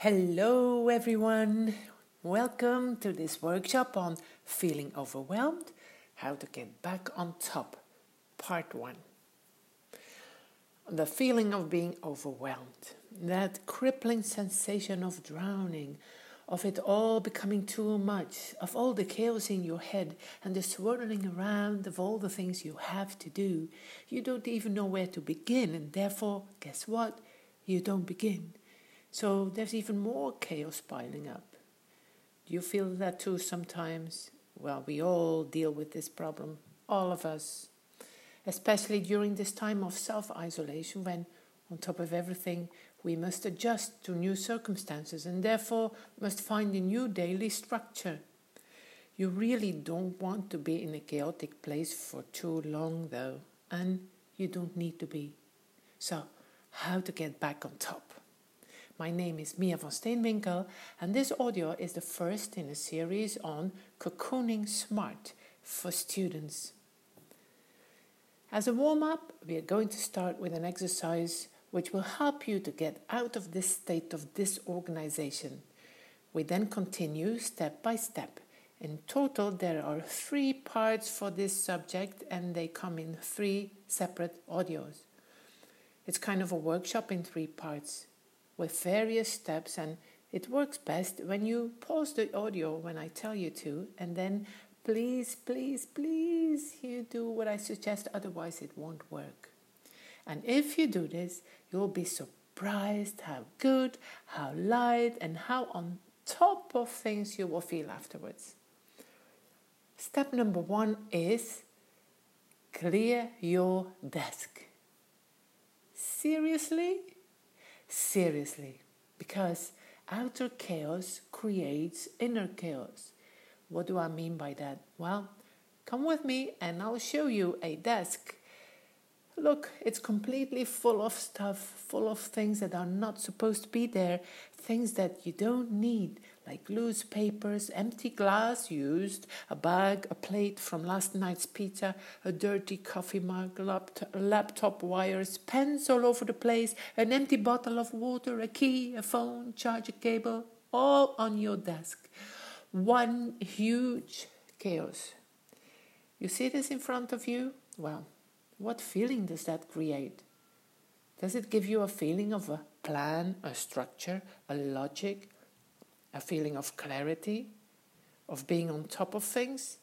Hello, everyone. Welcome to this workshop on feeling overwhelmed, how to get back on top, part one. The feeling of being overwhelmed, that crippling sensation of drowning, of it all becoming too much, of all the chaos in your head and the swirling around of all the things you have to do. You don't even know where to begin, and therefore, guess what? You don't begin so there's even more chaos piling up. Do you feel that too sometimes? Well, we all deal with this problem, all of us, especially during this time of self isolation when, on top of everything, we must adjust to new circumstances and therefore must find a new daily structure. You really don't want to be in a chaotic place for too long, though, and you don't need to be. So, how to get back on top? My name is Mia van Steenwinkel, and this audio is the first in a series on cocooning smart for students. As a warm up, we are going to start with an exercise which will help you to get out of this state of disorganization. We then continue step by step. In total, there are three parts for this subject, and they come in three separate audios. It's kind of a workshop in three parts with various steps, and it works best when you pause the audio when I tell you to, and then please, please, please, you do what I suggest, otherwise, it won't work. And if you do this, you'll be surprised how good, how light, and how on top of things you will feel afterwards. Step number one is clear your desk. Seriously? Seriously because outer chaos creates inner chaos. What do I mean by that? Well, come with me and I'll show you a desk. Look, it's completely full of stuff, full of things that are not supposed to be there, things that you don't need, like loose papers, empty glass used, a bag, a plate from last night's pizza, a dirty coffee mug, laptop, laptop wires, pens all over the place, an empty bottle of water, a key, a phone, charger cable, all on your desk. One huge chaos. You see this in front of you? Well, what feeling does that create? Does it give you a feeling of a plan, a structure, a logic, a feeling of clarity, of being on top of things?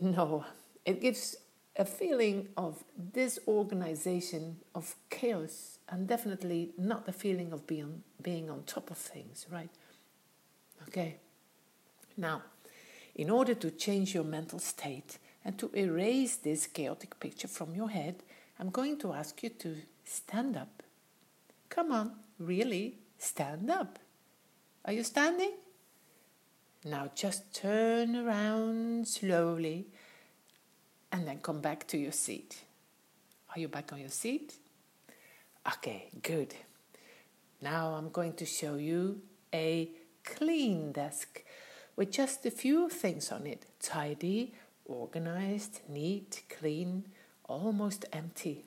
No, it gives a feeling of disorganization, of chaos, and definitely not the feeling of being, being on top of things, right? Okay. Now, in order to change your mental state and to erase this chaotic picture from your head, I'm going to ask you to stand up. Come on, really, stand up. Are you standing? Now just turn around slowly and then come back to your seat. Are you back on your seat? Okay, good. Now I'm going to show you a clean desk with just a few things on it tidy, organized, neat, clean, almost empty.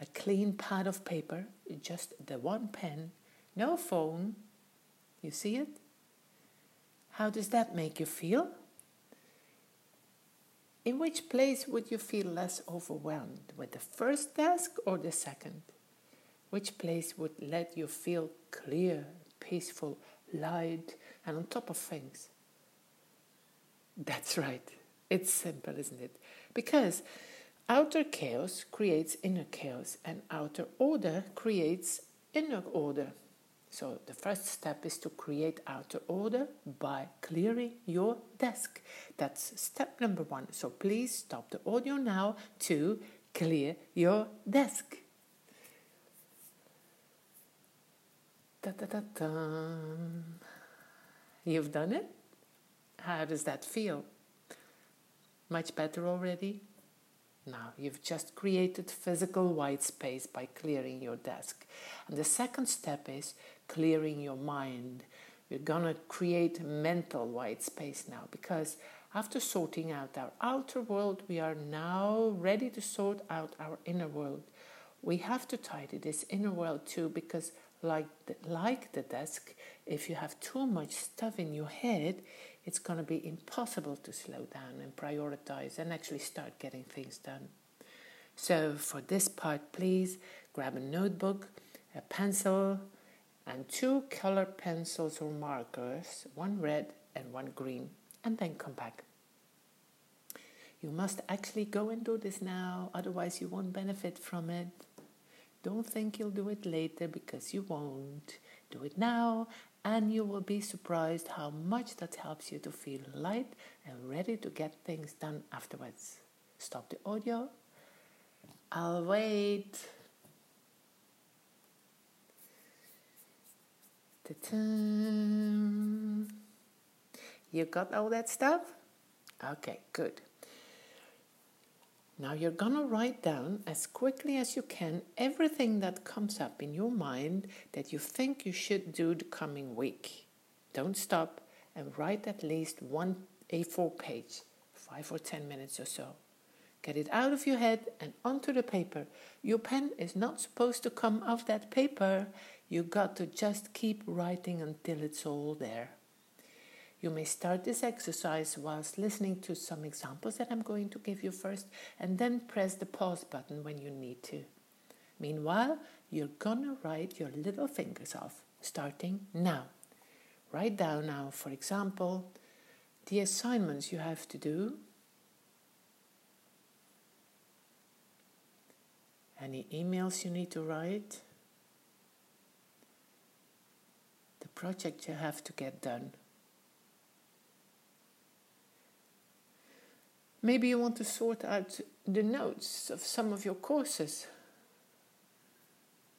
A clean pad of paper, just the one pen, no phone, you see it? How does that make you feel? In which place would you feel less overwhelmed, with the first task or the second? Which place would let you feel clear, peaceful, light, and on top of things? That's right. It's simple, isn't it? Because outer chaos creates inner chaos, and outer order creates inner order. So the first step is to create outer order by clearing your desk. That's step number one. So please stop the audio now to clear your desk. Da, da, da, da. You've done it? How does that feel? Much better already? Now, you've just created physical white space by clearing your desk. And the second step is clearing your mind. We're to create mental white space now because after sorting out our outer world, we are now ready to sort out our inner world. We have to tidy this inner world too because like the, like the desk, if you have too much stuff in your head, it's going to be impossible to slow down and prioritize and actually start getting things done. So, for this part, please grab a notebook, a pencil, and two color pencils or markers, one red and one green, and then come back. You must actually go and do this now, otherwise, you won't benefit from it. Don't think you'll do it later because you won't. Do it now, and you will be surprised how much that helps you to feel light and ready to get things done afterwards. Stop the audio. I'll wait. Ta-ta. You got all that stuff? Okay, good. Now you're gonna write down as quickly as you can everything that comes up in your mind that you think you should do the coming week. Don't stop and write at least one A4 page, five or ten minutes or so. Get it out of your head and onto the paper. Your pen is not supposed to come off that paper. You got to just keep writing until it's all there. You may start this exercise whilst listening to some examples that I'm going to give you first, and then press the pause button when you need to. Meanwhile, you're gonna write your little fingers off, starting now. Write down now, for example, the assignments you have to do, any emails you need to write, the project you have to get done. Maybe you want to sort out the notes of some of your courses.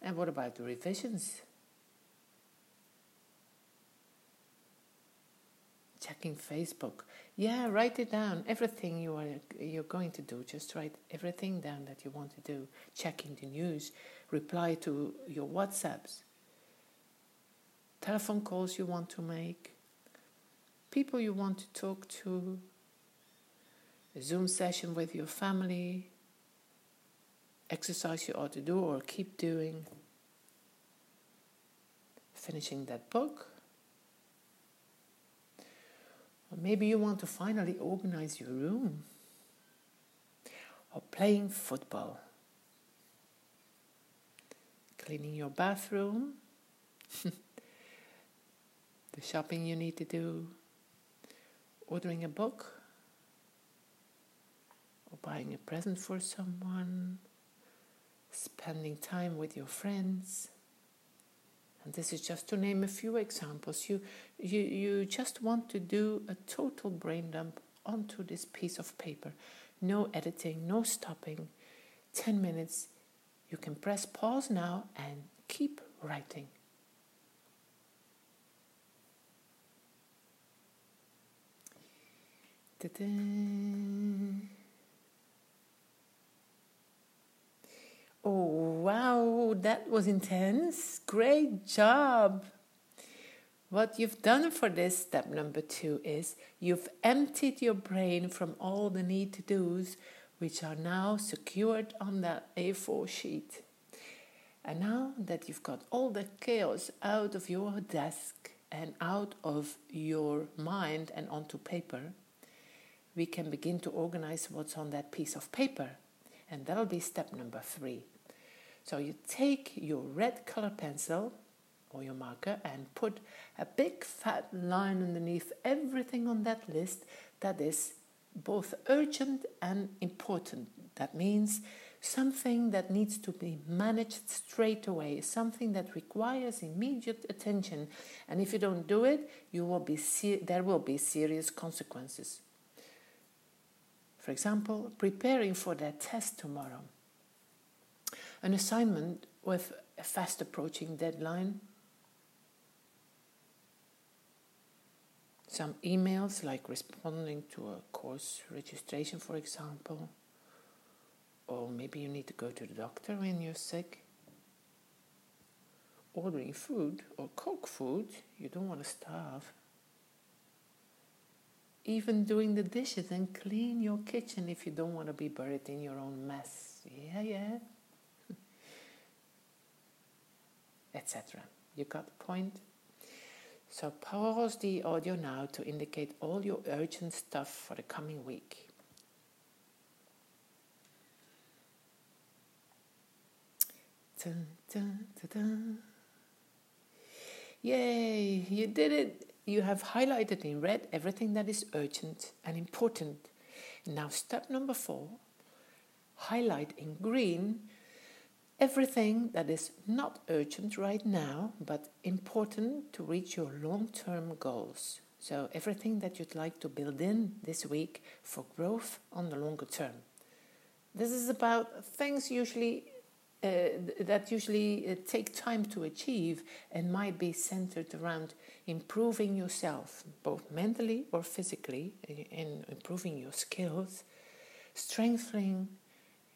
And what about the revisions? Checking Facebook. Yeah, write it down. Everything you are you're going to do, just write everything down that you want to do. Checking the news, reply to your WhatsApps, telephone calls you want to make, people you want to talk to, a Zoom session with your family, exercise you ought to do or keep doing, finishing that book. Or maybe you want to finally organize your room, or playing football, cleaning your bathroom, the shopping you need to do, ordering a book buying a present for someone, spending time with your friends. And this is just to name a few examples. You, you, you just want to do a total brain dump onto this piece of paper. No editing, no stopping. 10 minutes. You can press pause now and keep writing. Ta-da. Oh, wow, that was intense. Great job. What you've done for this step number two is you've emptied your brain from all the need to do's, which are now secured on that A4 sheet. And now that you've got all the chaos out of your desk and out of your mind and onto paper, we can begin to organize what's on that piece of paper. And that'll be step number three. So you take your red color pencil or your marker and put a big fat line underneath everything on that list that is both urgent and important. That means something that needs to be managed straight away, something that requires immediate attention. And if you don't do it, you will be there will be serious consequences. For example, preparing for that test tomorrow an assignment with a fast approaching deadline, some emails like responding to a course registration, for example, or maybe you need to go to the doctor when you're sick. Ordering food or cook food, you don't want to starve. Even doing the dishes and clean your kitchen if you don't want to be buried in your own mess. Yeah, yeah. Etc. You got the point? So pause the audio now to indicate all your urgent stuff for the coming week. Dun, dun, dun, Yay, you did it! You have highlighted in red everything that is urgent and important. Now, step number four highlight in green everything that is not urgent right now but important to reach your long term goals. So, everything that you'd like to build in this week for growth on the longer term. This is about things usually uh, that usually uh, take time to achieve and might be centered around improving yourself, both mentally or physically, in improving your skills, strengthening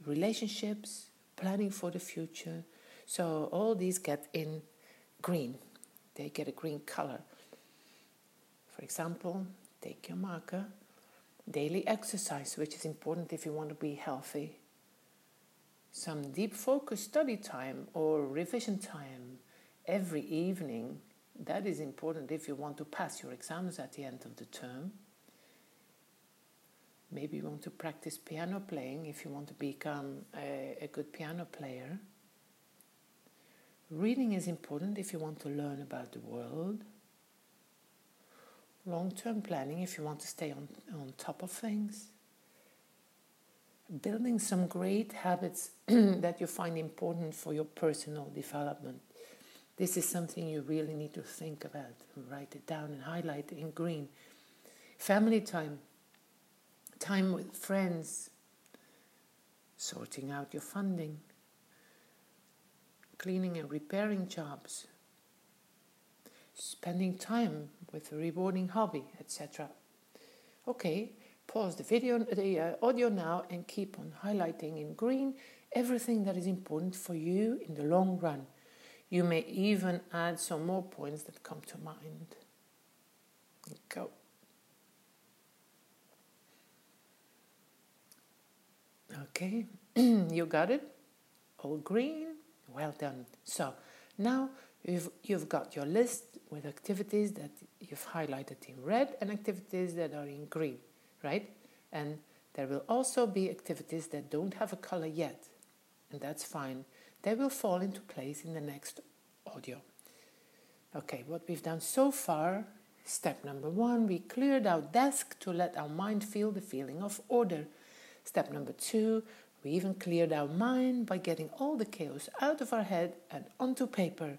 relationships, planning for the future. So all these get in green. They get a green color. For example, take your marker. Daily exercise, which is important if you want to be healthy some deep focus study time or revision time every evening. That is important if you want to pass your exams at the end of the term. Maybe you want to practice piano playing if you want to become a, a good piano player. Reading is important if you want to learn about the world. Long term planning if you want to stay on, on top of things building some great habits that you find important for your personal development. This is something you really need to think about. Write it down and highlight in green. Family time, time with friends, sorting out your funding, cleaning and repairing jobs, spending time with a rewarding hobby, etc. Okay, Pause the video, the uh, audio now, and keep on highlighting in green everything that is important for you in the long run. You may even add some more points that come to mind. Go. Okay, you got it? All green? Well done. So now you've, you've got your list with activities that you've highlighted in red and activities that are in green right? And there will also be activities that don't have a color yet, and that's fine. They will fall into place in the next audio. Okay, what we've done so far, step number one, we cleared our desk to let our mind feel the feeling of order. Step number two, we even cleared our mind by getting all the chaos out of our head and onto paper.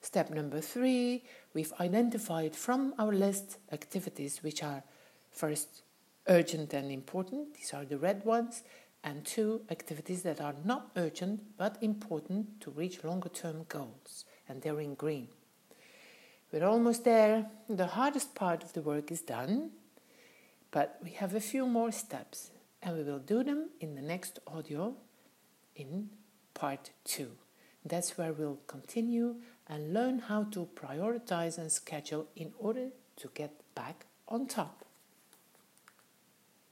Step number three, we've identified from our list activities which are first urgent and important, these are the red ones, and two activities that are not urgent but important to reach longer term goals, and they're in green. We're almost there. The hardest part of the work is done, but we have a few more steps, and we will do them in the next audio in part two. That's where we'll continue and learn how to prioritize and schedule in order to get back on top.